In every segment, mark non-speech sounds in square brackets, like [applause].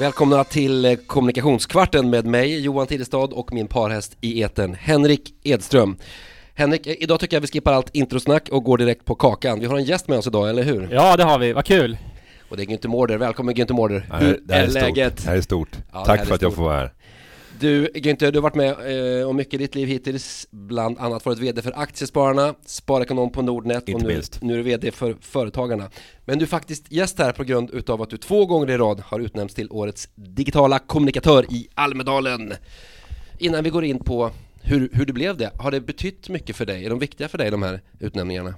Välkomna till eh, Kommunikationskvarten med mig, Johan Tidestad och min parhäst i eten Henrik Edström. Henrik, eh, idag tycker jag vi skippar allt introsnack och går direkt på kakan. Vi har en gäst med oss idag, eller hur? Ja, det har vi. Vad kul! Och det är Günther Mårder. Välkommen Günther Mårder. Hur det här är, är läget? Stort. Det här är stort. Ja, Tack här är för att jag stort. får vara här. Du Günther, du har varit med eh, om mycket i ditt liv hittills. Bland annat varit VD för Aktiespararna, sparekonom på Nordnet Inte och nu, minst. nu är du VD för Företagarna. Men du är faktiskt gäst här på grund utav att du två gånger i rad har utnämnts till årets digitala kommunikatör i Almedalen. Innan vi går in på hur, hur det blev det, har det betytt mycket för dig? Är de viktiga för dig de här utnämningarna?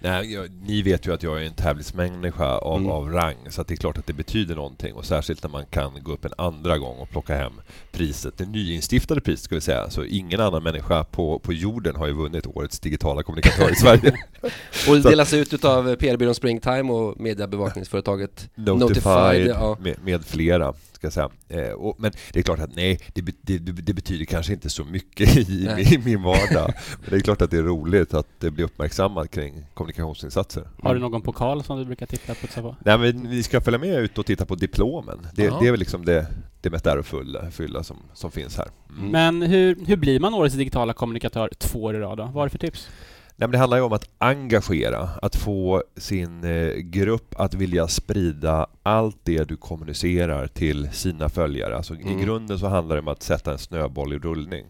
Nej, jag, ni vet ju att jag är en tävlingsmänniska av, Mm. av rang, så det är klart att det betyder någonting. Och särskilt när man kan gå upp en andra gång och plocka hem priset, det nyinstiftade priset ska vi säga. Så ingen annan människa på, på jorden har ju vunnit årets digitala kommunikatör i Sverige. [laughs] Och det delas ut utav PR-byrån Springtime och mediebevakningsföretaget Notified, ja. med, med flera, ska säga. Eh, och, men det är klart att nej, det, det, det betyder kanske inte så mycket i, i min vardag. Men det är klart att det är roligt att det blir uppmärksammat kring kommunikationsinsatser. Har du någon pokal som du brukar titta på? på? Nej, men vi ska följa med ut och titta på diplomen. Det, det är väl liksom det, det mest ärofulla fylla som, som finns här. Mm. Men hur, hur blir man årets digitala kommunikatör två år i rad då? Vad har du för tips? Nej, men det handlar ju om att engagera, att få sin eh, grupp att vilja sprida allt det du kommunicerar till sina följare. Alltså, Mm. I grunden så handlar det om att sätta en snöboll i rullning.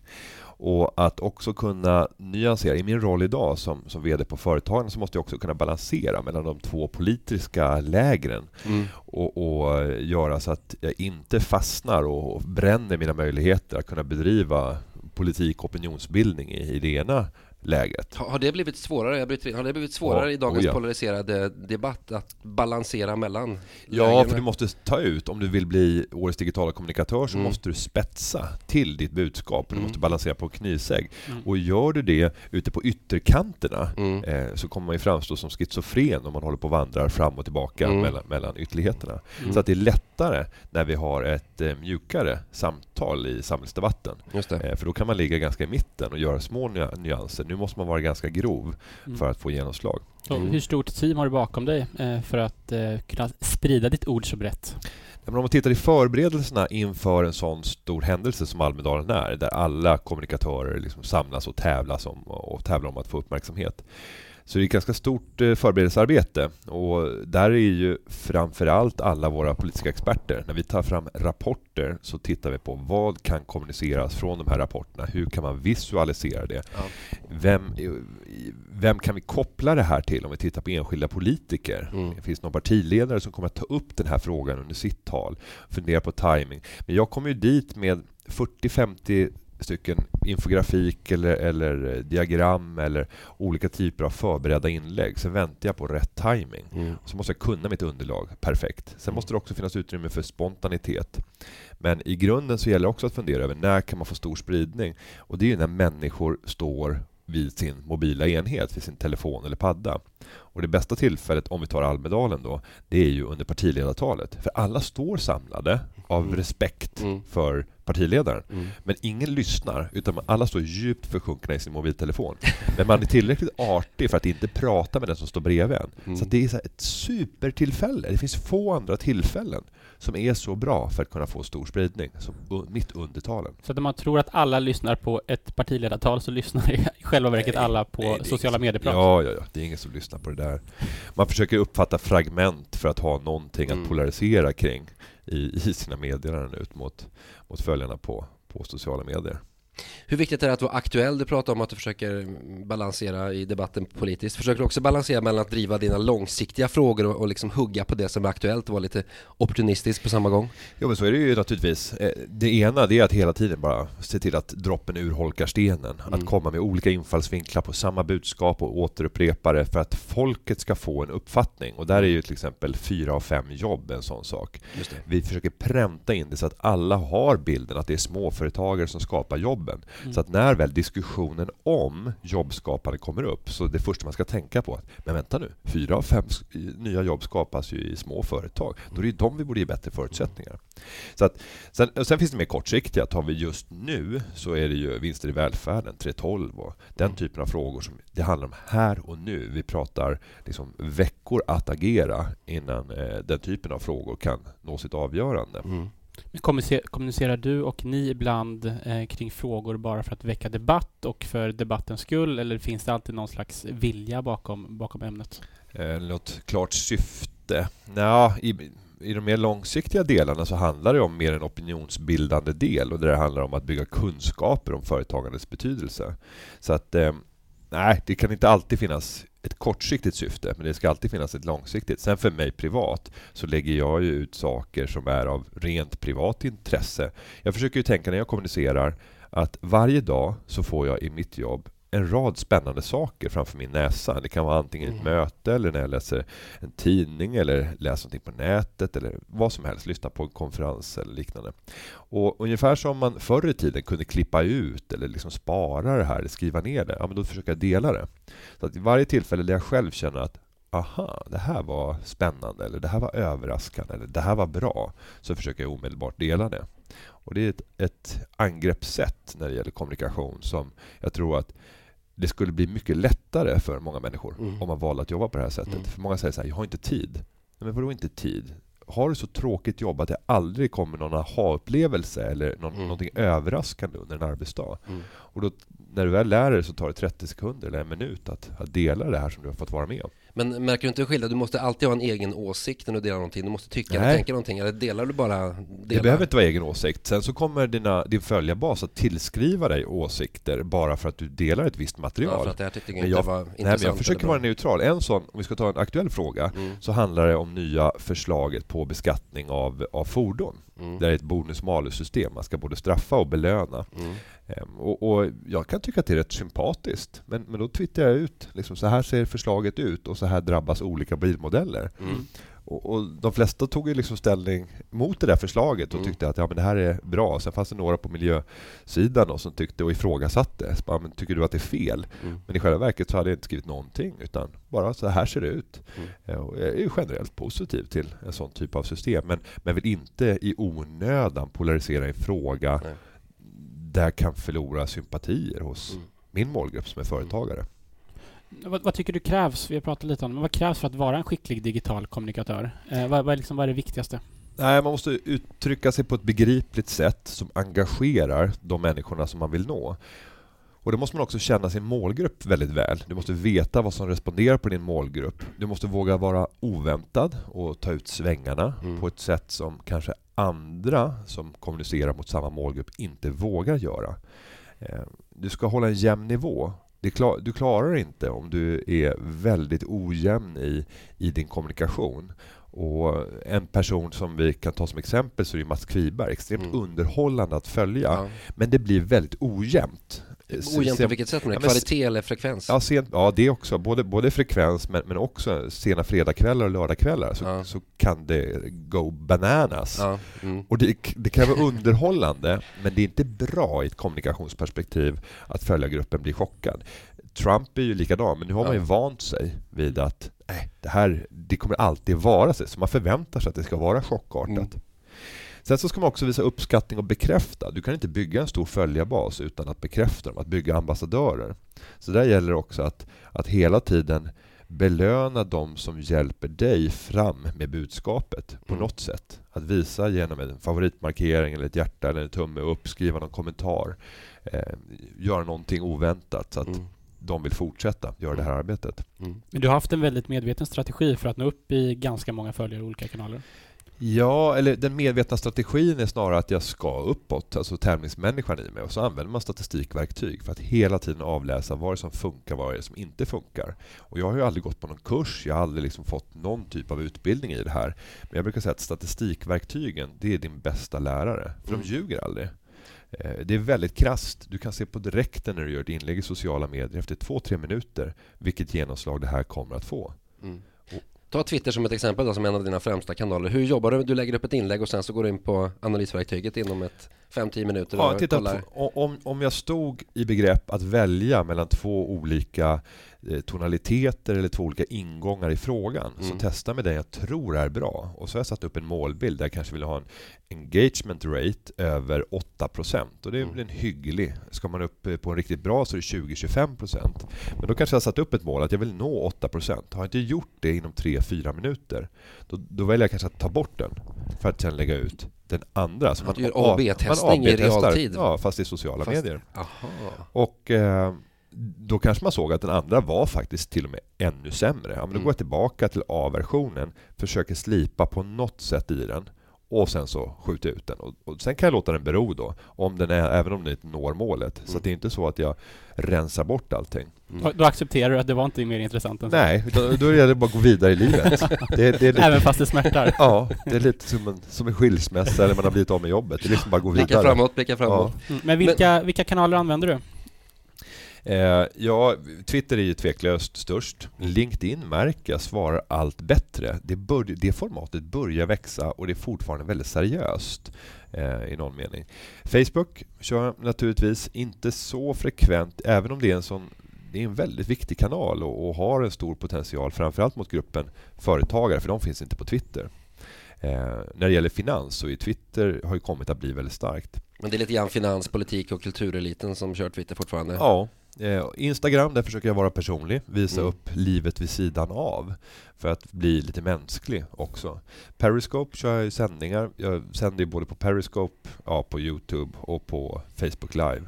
Och att också kunna nyansera. I min roll idag som, som VD på Företagen så måste jag också kunna balansera mellan de två politiska lägren. Mm. och, och göra så att jag inte fastnar och bränner mina möjligheter att kunna bedriva politik och opinionsbildning i, i det ena läget. Har det blivit svårare, jag bryter in, har det blivit svårare Ja, i dagens oh ja. polariserade debatt att balansera mellan Ja, lägena? för du måste ta ut, om du vill bli årets digitala kommunikatör så Mm. måste du spetsa till ditt budskap. Du Mm. måste balansera på knivsägg. Mm. Och gör du det ute på ytterkanterna Mm. eh, så kommer man ju framstå som schizofren om man håller på och vandrar fram och tillbaka Mm. mellan, mellan ytterligheterna. Mm. Så att det är lättare när vi har ett eh, mjukare samtal i samhällsdebatten. Just det. Eh, För då kan man ligga ganska i mitten och göra små ny- nyanser. Nu måste man vara ganska grov Mm. för att få genomslag. Mm. Hur stort team har du bakom dig eh, för att kunna sprida ditt ord så brett? Men om man tittar i förberedelserna inför en sån stor händelse som Almedalen är, där alla kommunikatörer liksom samlas och tävlas om, och tävlar om att få uppmärksamhet, så det är ett ganska stort eh, förberedelsearbete. Och där är ju framförallt alla våra politiska experter. När vi tar fram rapporter så tittar vi på vad kan kommuniceras från de här rapporterna? Hur kan man visualisera det? Ja. Vem, vem kan vi koppla det här till om vi tittar på enskilda politiker? Mm. Det finns någon partiledare som kommer att ta upp den här frågan under sitt tal, fundera på timing. Men jag kommer ju dit med 40-50 stycken infografik eller, eller eh, diagram eller olika typer av förberedda inlägg. Sen väntar jag på rätt timing. Mm. Så måste jag kunna mitt underlag perfekt. Sen måste det också finnas utrymme för spontanitet. Men i grunden så gäller det också att fundera över när kan man få stor spridning? Och det är ju när människor står vid sin mobila enhet, vid sin telefon eller padda. Och det bästa tillfället, om vi tar Almedalen då, det är ju under partiledartalet. För alla står samlade av Mm. respekt Mm. för partiledaren. Mm. Men ingen lyssnar, utan alla står djupt försjunkna i sin mobiltelefon. Men man är tillräckligt artig för att inte prata med den som står bredvid en. Mm. Så det är så ett supertillfälle. Det finns få andra tillfällen som är så bra för att kunna få stor spridning som mitt under talen. Så att om man tror att alla lyssnar på ett partiledartal så lyssnar i själva verket Nej, alla på nej, sociala medieprat. Ja, ja, ja. Det är ingen som lyssnar på det där. Man försöker uppfatta fragment för att ha någonting Mm. att polarisera kring i, i sina meddelanden ut mot, mot följarna på, på sociala medier. Hur viktigt är det att vara aktuell? Du pratar om att du försöker balansera i debatten politiskt. Försöker du också balansera mellan att driva dina långsiktiga frågor och, och liksom hugga på det som är aktuellt och vara lite opportunistisk på samma gång? Jo men så är det ju naturligtvis. Eh, Det ena det är att hela tiden bara se till att droppen urholkar stenen. Mm. Att komma med olika infallsvinklar på samma budskap och återupprepa det för att folket ska få en uppfattning. Och där är ju till exempel fyra av fem jobb en sån sak. Vi försöker pränta in det så att alla har bilden att det är småföretagare som skapar jobben. Mm. Så att när väl diskussionen om jobbskapande kommer upp så det första man ska tänka på att men vänta nu, fyra av fem nya jobb skapas ju i små företag. Då är det ju de vi borde ge bättre förutsättningar. Så att, sen, sen finns det mer kortsiktiga. Tar vi just nu så är det ju vinster i välfärden, 3.12 och den typen av frågor som det handlar om här och nu. Vi pratar liksom veckor att agera innan eh, den typen av frågor kan nå sitt avgörande. Mm. Men kommunicerar du och ni ibland eh, kring frågor bara för att väcka debatt och för debattens skull eller finns det alltid någon slags vilja bakom, bakom ämnet? Eh, något klart syfte? Nja, i, i de mer långsiktiga delarna så handlar det om mer en opinionsbildande del och där det handlar om att bygga kunskaper om företagandets betydelse. Så att, eh, nej, det kan inte alltid finnas ett kortsiktigt syfte, men det ska alltid finnas ett långsiktigt. Sen för mig privat så lägger jag ju ut saker som är av rent privat intresse. Jag försöker ju tänka när jag kommunicerar att varje dag så får jag i mitt jobb en rad spännande saker framför min näsa. Det kan vara antingen ett Mm. möte eller när jag läser en tidning eller läser någonting på nätet eller vad som helst, lyssna på en konferens eller liknande. Och ungefär som man förr i tiden kunde klippa ut eller liksom spara det här, skriva ner det, ja men då försöker jag dela det. Så att i varje tillfälle där jag själv känner att aha, det här var spännande eller det här var överraskande eller det här var bra, så försöker jag omedelbart dela det. Och det är ett, ett angreppssätt när det gäller kommunikation som jag tror att det skulle bli mycket lättare för många människor Mm. om man valde att jobba på det här sättet. Mm. För många säger så här, jag har inte tid. Nej, men vadå inte tid? Har du så tråkigt jobb att det aldrig kommer någon aha-upplevelse eller någon, Mm. någonting överraskande under en arbetsdag? Mm. Och då, när du väl lär dig så tar det 30 sekunder eller en minut att, att dela det här som du har fått vara med om. Men märker du inte skillnad? Du måste alltid ha en egen åsikt när du delar någonting. Du måste tycka eller Nej. tänka någonting. Eller delar du bara Det delar? behöver inte vara egen åsikt. Sen så kommer dina, din följarbas att tillskriva dig åsikter bara för att du delar ett visst material. Ja, för att det här tyckte jag inte jag- var Nej, intressant. men jag försöker eller vara neutral. En sån, om vi ska ta en aktuell fråga, Mm. så handlar det om nya förslaget på beskattning av, av fordon. Mm. Det är ett bonus-malus-system. Man ska både straffa och belöna. Mm. Ehm, Och, och jag kan tycka att det är rätt sympatiskt. Men, men då twittrar jag ut, liksom, så här ser förslaget ut och så här drabbas olika bilmodeller. Mm. Och, och de flesta tog ju liksom ställning mot det där förslaget och Mm. tyckte att ja, men det här är bra. Sen fanns det några på miljösidan då, som tyckte och ifrågasatte. Så bara, men tycker du att det är fel? Mm. Men i själva verket så hade jag inte skrivit någonting utan bara så här ser det ut. Mm. Eh, Och jag är ju generellt positiv till en sån typ av system men, men vill inte i onödan polarisera en fråga Nej. Där jag kan förlora sympatier hos Mm. min målgrupp som är företagare. Vad, vad tycker du krävs? Vi har pratat lite om det, men vad krävs för att vara en skicklig digital kommunikatör? Eh, vad, vad, är liksom, vad är det viktigaste? Nej, man måste uttrycka sig på ett begripligt sätt som engagerar de människorna som man vill nå. Och då måste man också känna sin målgrupp väldigt väl. Du måste veta vad som responderar på din målgrupp. Du måste våga vara oväntad och ta ut svängarna Mm. på ett sätt som kanske andra som kommunicerar mot samma målgrupp inte vågar göra. Eh, Du ska hålla en jämn nivå. Du klarar inte om du är väldigt ojämn i, i din kommunikation. Och en person som vi kan ta som exempel så är Mats Kviberg. Extremt Mm. underhållande att följa. Ja. Men det blir väldigt ojämnt. Ojämnt på vilket sätt? Ja, Kvalitet eller frekvens? Ja, sent, ja, det också. Både, både frekvens men, men också sena fredagskvällar och lördagskvällar så, Ja. så kan det go bananas. Ja. Mm. Och det, det kan vara underhållande men det är inte bra i ett kommunikationsperspektiv att följargruppen blir chockad. Trump är ju likadan, men nu har man ju vant sig vid att nej, det här det kommer alltid vara så. Så man förväntar sig att det ska vara chockartat. Mm. Sen så ska man också visa uppskattning och bekräfta. Du kan inte bygga en stor följarbas utan att bekräfta dem, att bygga ambassadörer. Så där gäller det också att, att hela tiden belöna de som hjälper dig fram med budskapet på Mm. något sätt. Att visa genom en favoritmarkering eller ett hjärta eller en tumme upp, skriva någon kommentar. Eh, göra någonting oväntat så att Mm. de vill fortsätta göra det här arbetet. Mm. Men du har haft en väldigt medveten strategi för att nå upp i ganska många följare i olika kanaler. Ja, eller den medvetna strategin är snarare att jag ska uppåt, alltså tävlingsmänniskan i mig. Och så använder man statistikverktyg för att hela tiden avläsa vad det är som funkar, vad det är som inte funkar. Och jag har ju aldrig gått på någon kurs, jag har aldrig liksom fått någon typ av utbildning i det här. Men jag brukar säga att statistikverktygen, det är din bästa lärare. För Mm. de ljuger aldrig. Eh, Det är väldigt krasst. Du kan se på direkten när du gör ett inlägg i sociala medier efter två, tre minuter vilket genomslag det här kommer att få. Mm. Ta Twitter som ett exempel då, som en av dina främsta kanaler. Hur jobbar du? Du lägger upp ett inlägg och sen så går du in på analysverktyget inom ett 5-10 minuter Ja, och titta, om, om jag stod i begrepp att välja mellan två olika tonaliteter eller två olika ingångar i frågan så Mm. testa med den jag tror är bra. Och så har jag satt upp en målbild där jag kanske vill ha en engagement rate över 8% och det är Mm. en hygglig. Ska man upp eh, på en riktigt bra så är det 20-25%. Men då kanske jag har satt upp ett mål att jag vill nå 8%. Har jag inte gjort det inom 3-4 minuter då, då väljer jag kanske att ta bort den för att sen lägga ut den andra. Så Att du gör A och B-testning man i realtid. Ja, fast i sociala Fast- medier. Aha. Och eh, då kanske man såg att den andra var faktiskt till och med ännu sämre. Ja, men då Mm. går jag tillbaka till A-versionen, försöker slipa på något sätt i den och sen så skjuta ut den. Och, och sen kan jag låta den bero då, om den är, även om den inte når målet. Så Mm. att det är inte så att jag rensar bort allting. Då, då accepterar du att det var inte mer intressant än så? Nej, utan då gäller det bara att gå vidare i livet. [laughs] Det, det är lite, Även fast det smärtar? Ja, det är lite som en, som en skilsmässa eller man har blivit av med jobbet. Det är liksom bara att gå Blicka vidare. framåt, blicka framåt. Mm. Men vilka, vilka kanaler använder du? Eh, ja, Twitter är ju tveklöst störst. LinkedIn märker jag svarar allt bättre. Det, bör, det formatet börjar växa och det är fortfarande väldigt seriöst eh, i någon mening. Facebook kör jag naturligtvis inte så frekvent, även om det är en sån det är en väldigt viktig kanal och, och har en stor potential, framförallt mot gruppen företagare, för de finns inte på Twitter. Eh, när det gäller finans så är Twitter har ju kommit att bli väldigt starkt. Men det är lite grann finans, politik och kultureliten som kör Twitter fortfarande. Ja. Eh, Instagram, där försöker jag vara personlig, visa Mm. upp livet vid sidan av för att bli lite mänsklig också. Periscope kör jag i sändningar. Jag sänder ju både på Periscope, ja, på Youtube och på Facebook Live.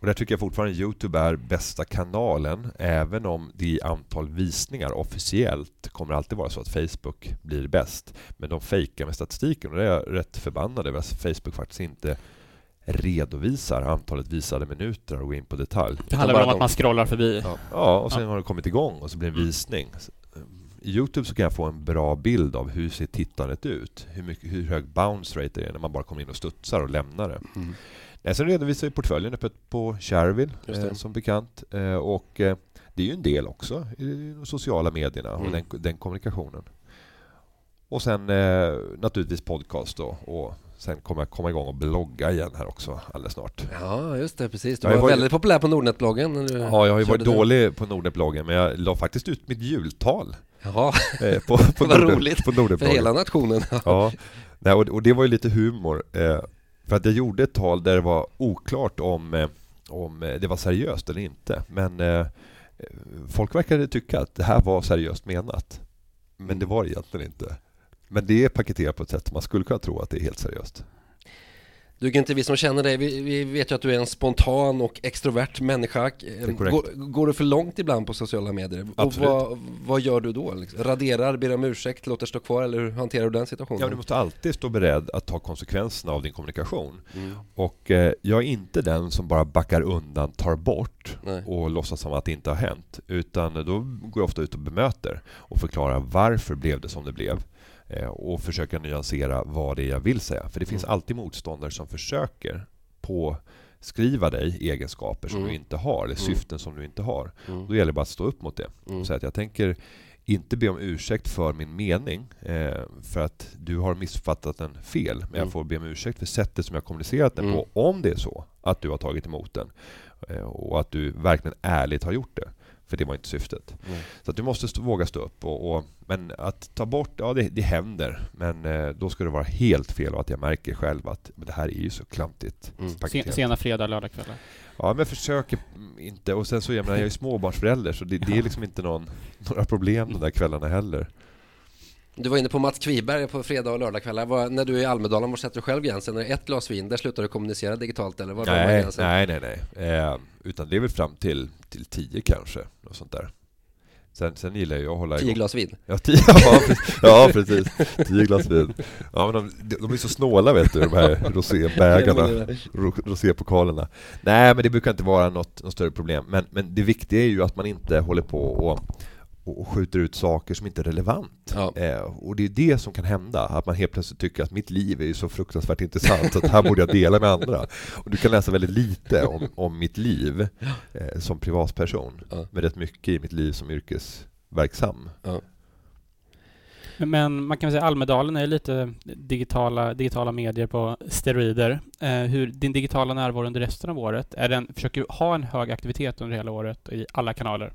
Och där tycker jag fortfarande Youtube är bästa kanalen, även om det i antal visningar officiellt kommer alltid vara så att Facebook blir bäst. Men de fejkar med statistiken och det är jag rätt förbannad över att Facebook faktiskt inte redovisar antalet visade minuter och går in på detalj. Det handlar bara väl om att de- man scrollar förbi? Ja, ja och sen har det kommit igång och så blir det en visning. I Youtube så kan jag få en bra bild av hur ser tittandet ut? Hur, mycket, hur hög bounce rate är det när man bara kommer in och studsar och lämnar det? Mm. Nej, sen redovisar vi portföljen öppet på Shareville, eh, som bekant. Eh, och eh, det är ju en del också i de sociala medierna och Mm. den, den kommunikationen. Och sen eh, naturligtvis podcast då. Och sen kommer jag komma igång och blogga igen här också alldeles snart. Ja, just det, precis. Du Ja, jag var var väldigt populär på Nordnet-bloggen. Ja, jag har ju varit den. dålig på Nordnet-bloggen men jag la faktiskt ut mitt jultal Ja, eh, på, på, [laughs] Vad Nordnet- roligt. på för hela nationen. [laughs] Ja, Nej, och, och det var ju lite humor. Eh, för att jag gjorde ett tal där det var oklart om, eh, om eh, det var seriöst eller inte. Men folk verkade tycka att det här var seriöst menat. Men det var det egentligen inte. Men det är paketerat på ett sätt som man skulle kunna tro att det är helt seriöst. Du inte vi som känner dig, vi, vi vet ju att du är en spontan och extrovert människa. Går, går du för långt ibland på sociala medier? Absolut. Och vad, vad gör du då? Liksom? Raderar, ber om ursäkt, låter stå kvar eller hur hanterar du den situationen? Ja, du måste alltid stå beredd att ta konsekvenserna av din kommunikation. mm. Och eh, jag är inte den som bara backar undan, tar bort Nej. och låtsas som att det inte har hänt. Utan då går jag ofta ut och bemöter och förklarar varför blev det som det blev. Eh, och försöker nyansera vad det är jag vill säga. För det finns Mm. alltid motståndare som försöker påskriva dig egenskaper som Mm. du inte har, eller Mm. syften som du inte har. Mm. Då gäller det bara att stå upp mot det. Mm. Säga att jag tänker inte be om ursäkt för min mening, eh, för att du har missuppfattat den fel. Men Mm. jag får be om ursäkt för sättet som jag kommunicerat den Mm. på, om det är så att du har tagit emot den. Eh, och att du verkligen ärligt har gjort det. För det var inte syftet. Mm. Så du måste stå, våga stå upp. Och, och, men att ta bort, ja det, det händer. Men eh, då ska det vara helt fel och att jag märker själv att det här är ju så klantigt Mm. Sen, sena fredag, lördagskvällar? Ja, men jag försöker inte. Och sen så, jag menar, jag är småbarnsförälder så det, det är liksom inte någon, några problem de där kvällarna heller. Du var inne på Mats Kviberg på fredag och lördagskvällar. Vad- När du är i Almedalen, var sätter du själv gränsen? Är det ett glas vin, där slutar du kommunicera digitalt eller var Nej, nej, nej. nej. Eh, utan det är väl fram till, till tio kanske. Något sånt där. Sen, sen gillar jag att hålla Tio igång. glas vin? Ja, tio, [laughs] ja, precis. ja, precis. Tio glas vin. Ja, men de, de är så snåla vet du, de här rosébägarna. [laughs] ro- rosépokalerna. Nej, men det brukar inte vara något, något större problem. Men, men det viktiga är ju att man inte håller på och, och, skjuter ut saker som inte är relevant. Ja. Eh, och det är det som kan hända, att man helt plötsligt tycker att mitt liv är ju så fruktansvärt intressant så att här borde jag dela med andra. Och du kan läsa väldigt lite om, om mitt liv eh, som privatperson, Ja. men rätt mycket i mitt liv som yrkesverksam. Men, men man kan väl säga Almedalen är lite digitala, digitala medier på steroider. Eh, hur din digitala närvaro under resten av året, är den, försöker du ha en hög aktivitet under hela året i alla kanaler?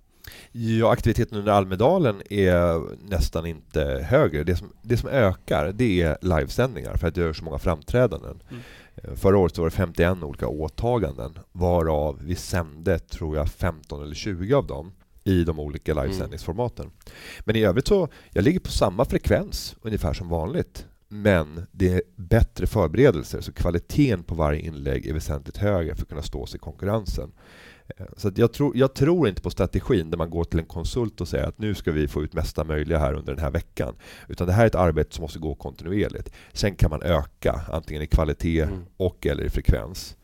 Ja, aktiviteten under Almedalen är nästan inte högre. Det som, det som ökar det är livesändningar för att jag gör så många framträdanden. Mm. Eh, Förra året så var det 51 olika åtaganden varav vi sände, tror jag, 15 eller 20 av dem i de olika livesändningsformaten. Men i övrigt så, jag ligger på samma frekvens ungefär som vanligt Men det är bättre förberedelser, så kvaliteten på varje inlägg är väsentligt högre för att kunna stå sig i konkurrensen. Eh, så jag, tror, jag tror inte på strategin där man går till en konsult och säger att nu ska vi få ut mesta möjliga här under den här veckan. Utan det här är ett arbete som måste gå kontinuerligt. Sen kan man öka, antingen i kvalitet mm. och eller i frekvens.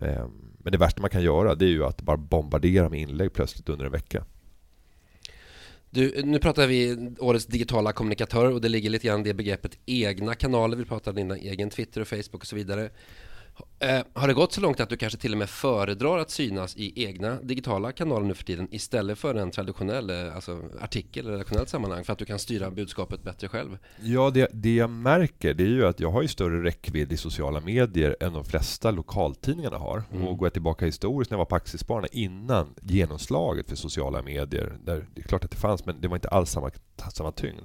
Ehm, men det värsta man kan göra det är ju att bara bombardera med inlägg plötsligt under en vecka. Du, nu pratar vi årets digitala kommunikatör och det ligger lite grann det begreppet egna kanaler. Vi pratar om din egen Twitter och Facebook och så vidare. Eh, har det gått så långt att du kanske till och med föredrar att synas i egna digitala kanaler nu för tiden istället för en traditionell eh, alltså artikel eller redaktionellt sammanhang för att du kan styra budskapet bättre själv? Ja, det, det jag märker det är ju att jag har ju större räckvidd i sociala medier än de flesta lokaltidningarna har. Mm. Och går jag tillbaka historiskt när jag var på Aktiespararna innan genomslaget för sociala medier, där det är klart att det fanns, men det var inte alls samma, samma tyngd.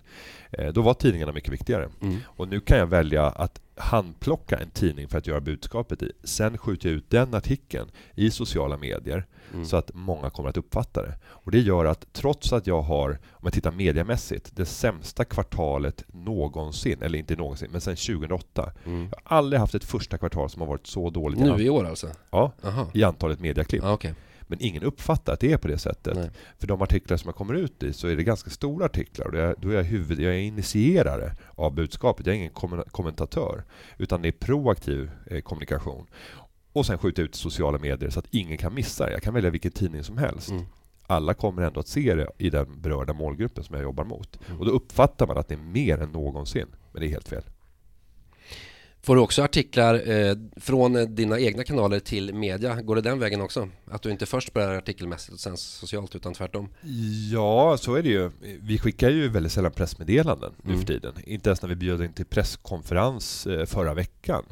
Eh, då var tidningarna mycket viktigare. Mm. Och nu kan jag välja att handplocka en tidning för att göra budskapet i. Sen skjuter jag ut den artikeln i sociala medier mm. så att många kommer att uppfatta det. Och Det gör att trots att jag har, om jag tittar mediamässigt, det sämsta kvartalet någonsin, eller inte någonsin, men sedan 2008. Mm. Jag har aldrig haft ett första kvartal som har varit så dåligt. Nu i år alltså? Ja, Aha. i antalet mediaklipp. Ah, okay. Men ingen uppfattar att det är på det sättet. Nej. För de artiklar som jag kommer ut i så är det ganska stora artiklar. Och då är jag, huvud, jag är initierare av budskapet. Jag är ingen kommentatör. Utan det är proaktiv eh, kommunikation. Och sen skjuta ut sociala medier så att ingen kan missa det. Jag kan välja vilken tidning som helst. Mm. Alla kommer ändå att se det i den berörda målgruppen som jag jobbar mot. Mm. Och då uppfattar man att det är mer än någonsin. Men det är helt fel. Får du också artiklar eh, från dina egna kanaler till media? Går det den vägen också? Att du inte först börjar artikelmässigt och sen socialt utan tvärtom? Ja, så är det ju. Vi skickar ju väldigt sällan pressmeddelanden mm. nu för tiden. Inte ens när vi bjöd in till presskonferens eh, förra veckan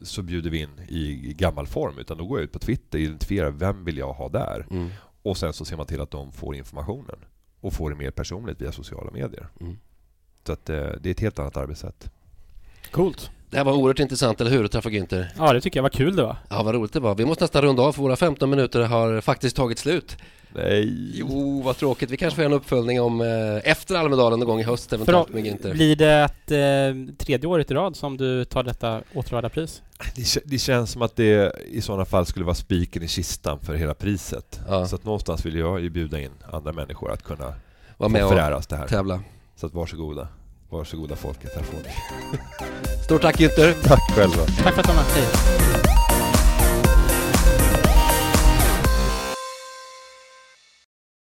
så bjuder vi in i gammal form. Utan då går jag ut på Twitter och identifierar vem vill jag ha där. Mm. Och sen så ser man till att de får informationen. Och får det mer personligt via sociala medier. Mm. Så att, eh, det är ett helt annat arbetssätt. Coolt. Det här var oerhört intressant, eller hur? Att träffa Günther. Ja, det tycker jag var kul det var. Ja, vad roligt det var. Vi måste nästan runda av för våra 15 minuter har faktiskt tagit slut. Nej. Jo, vad tråkigt. Vi kanske får göra en uppföljning om eh, efter Almedalen någon gång i höst eventuellt med Günther. Blir det ett eh, tredje året i rad som du tar detta åtråvärda pris? Det, det, känns som att det i sådana fall skulle vara spiken i kistan för hela priset. Ja. Så att någonstans vill jag ju bjuda in andra människor att kunna vara med och föräras det här. tävla. Så att varsågoda. Varsågoda folket, här får ni. Stort tack Günther. Tack själva. Tack för att du var med. Hej.